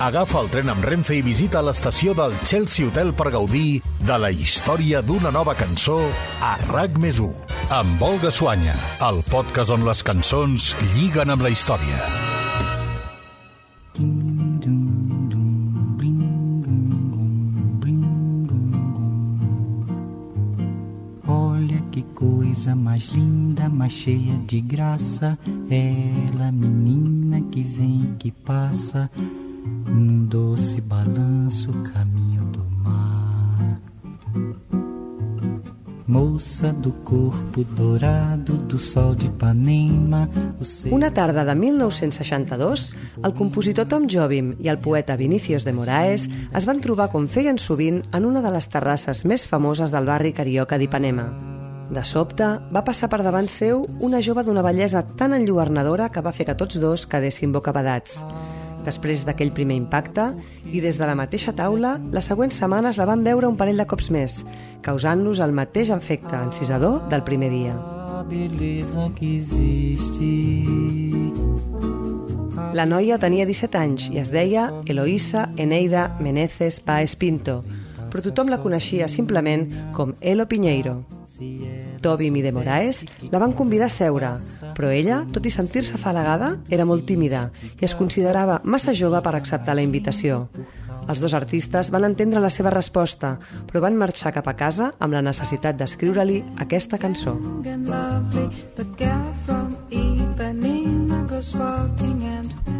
Agafa el tren amb Renfe i visita l'estació del Chelsea Hotel per gaudir de la història d'una nova cançó a RAC més 1. Amb Olga Suanya, el podcast on les cançons lliguen amb la història. Que coisa mais linda, mais cheia de graça. Ela, menina que vem, que passa, num doce balanço, caminho do mar. Moça do corpo dourado do sol de Ipanema. Una tarda de 1962, el compositor Tom Jobim i el poeta Vinicius de Moraes es van trobar com feien sovint en una de les terrasses més famoses del barri carioca d'Ipanema. De sobte, va passar per davant seu una jove d'una bellesa tan enlluernadora que va fer que tots dos quedessin bocabadats. Després d'aquell primer impacte, i des de la mateixa taula, les següents setmanes la van veure un parell de cops més, causant-los el mateix efecte encisador del primer dia. La noia tenia 17 anys i es deia Eloísa Eneida Menezes Paes Pinto, però tothom la coneixia simplement com Elo Piñeiro. Tobim i de Moraes la van convidar a seure, però ella, tot i sentir-se afalagada, era molt tímida i es considerava massa jove per acceptar la invitació. Els dos artistes van entendre la seva resposta, però van marxar cap a casa amb la necessitat d'escriure-li aquesta cançó. lovely.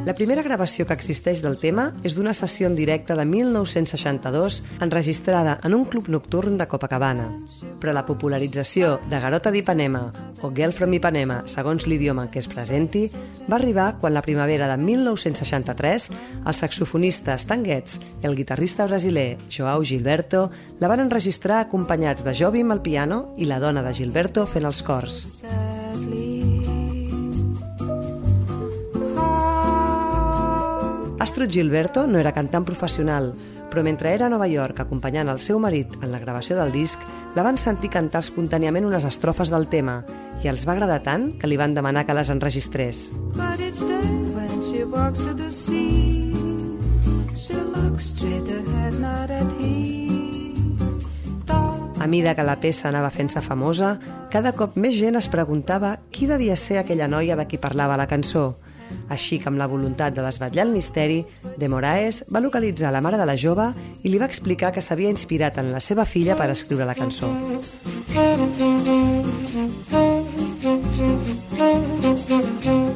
La primera gravació que existeix del tema és d'una sessió en directe de 1962 enregistrada en un club nocturn de Copacabana. Però la popularització de Garota d'Ipanema o Girl from Ipanema, segons l'idioma en què es presenti, va arribar quan la primavera de 1963 el saxofonista Stan Getz i el guitarrista brasiler Joao Gilberto la van enregistrar acompanyats de Jobim al piano i la dona de Gilberto fent els cors. Astrid Gilberto no era cantant professional, però mentre era a Nova York acompanyant el seu marit en la gravació del disc, la van sentir cantar espontàniament unes estrofes del tema i els va agradar tant que li van demanar que les enregistrés. but each day when she walks to the sea, she looks straight ahead, not at. Thought A mida que la peça anava fent-se famosa, cada cop més gent es preguntava qui devia ser aquella noia de qui parlava la cançó. Així que amb la voluntat de desvetllar el misteri, De Moraes va localitzar la mare de la jove i li va explicar que s'havia inspirat en la seva filla per escriure la cançó.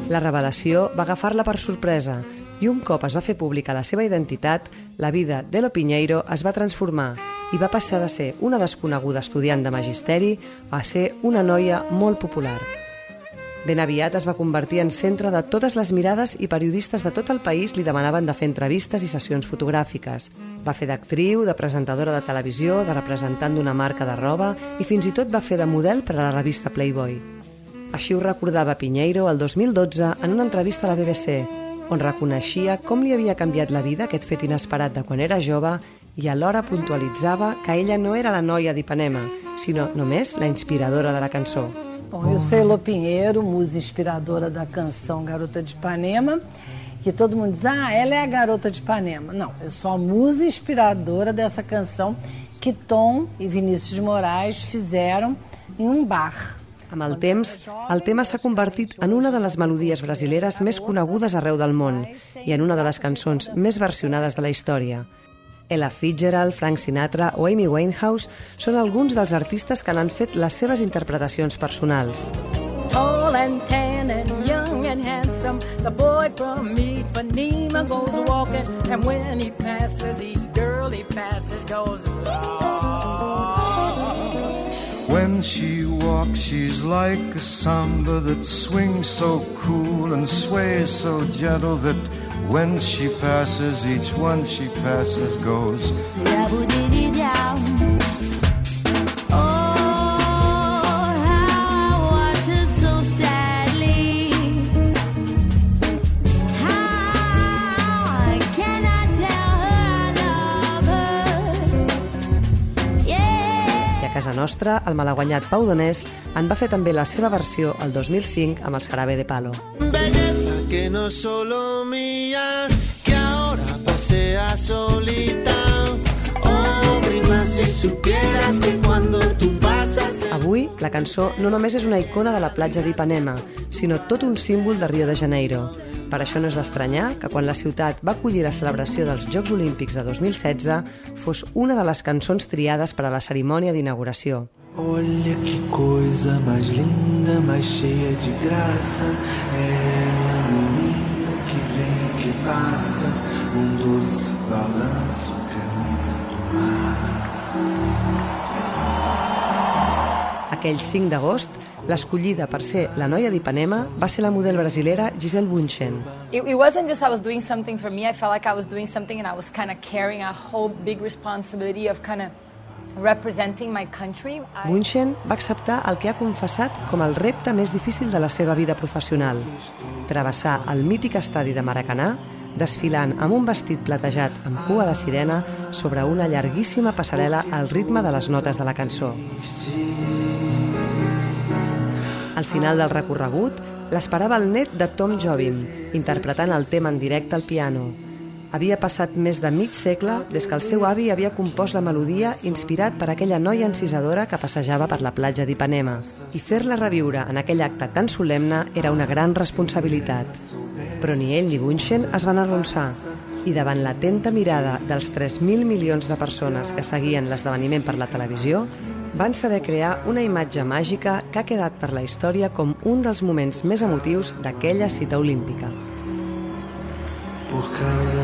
La revelació va agafar-la per sorpresa i un cop es va fer pública la seva identitat, la vida d'Elo Piñeiro es va transformar i va passar de ser una desconeguda estudiant de magisteri a ser una noia molt popular. Ben aviat es va convertir en centre de totes les mirades i periodistes de tot el país li demanaven de fer entrevistes i sessions fotogràfiques. Va fer d'actriu, de presentadora de televisió, de representant d'una marca de roba i fins i tot va fer de model per a la revista Playboy. Així ho recordava Pinheiro el 2012 en una entrevista a la BBC, on reconeixia com li havia canviat la vida aquest fet inesperat de quan era jove i alhora puntualitzava que ella no era la noia d'Ipanema, sinó només la inspiradora de la cançó. Bom, eu sou Elo Pinheiro, musa inspiradora da canção Garota de Ipanema, que todo mundo diz, ah, ela é a Garota de Ipanema. Não, eu sou a musa inspiradora dessa canção que Tom e Vinícius de Moraes fizeram em um bar. Amb el temps, el tema s'ha convertit en una de les melodies brasileres més conegudes arreu del món i en una de les cançons més versionades de la història. Ella Fitzgerald, Frank Sinatra o Amy Winehouse són alguns dels artistes que n'han fet les seves interpretacions personals. tall and tan and young and handsome. The boy from Ipanema goes walking, and when he passes, each girl he passes goes. When she walks, she's like a samba that swings so cool and sways so gentle that when she passes, each one she passes goes. I a casa nostra, el malaguanyat Pau Donés en va fer també la seva versió el 2005 amb els Jarabe de Palo. Belleza que no solo mía, que ahora pasea solita. Oh, prima, si supieras que cuando tú pasas... Avui, la cançó no només és una icona de la platja d'Ipanema, sinó tot un símbol de Rio de Janeiro. Per això no és d'estranyar que quan la ciutat va acollir la celebració dels Jocs Olímpics de 2016 fos una de les cançons triades per a la cerimònia d'inauguració. Olha que coisa mais linda, mais cheia de graça, é num doce balanço caminho do mar. Aquell 5 d'agost, l'escollida per ser la noia d'Ipanema va ser la model brasilera Giselle Bunchen. It, it wasn't just I was doing something for me. I felt like I was doing something and I was kind of carrying a whole big responsibility of kind of representing my country. I, Bunchen va acceptar el que ha confessat com el repte més difícil de la seva vida professional, travessar el mític estadi de Maracanà desfilant amb un vestit platejat amb cua de sirena sobre una llarguíssima passarel·la al ritme de les notes de la cançó. Al final del recorregut, l'esperava el net de Tom Jobim, interpretant el tema en directe al piano. Havia passat més de mig segle des que el seu avi havia compost la melodia inspirat per aquella noia encisadora que passejava per la platja d'Ipanema. I fer-la reviure en aquell acte tan solemne era una gran responsabilitat. Però ni ell ni Bunchen es van arronsar i davant l'atenta mirada dels 3.000 milions de persones que seguien l'esdeveniment per la televisió, van saber crear una imatge màgica que ha quedat per la història com un dels moments més emotius d'aquella cita olímpica. Por causa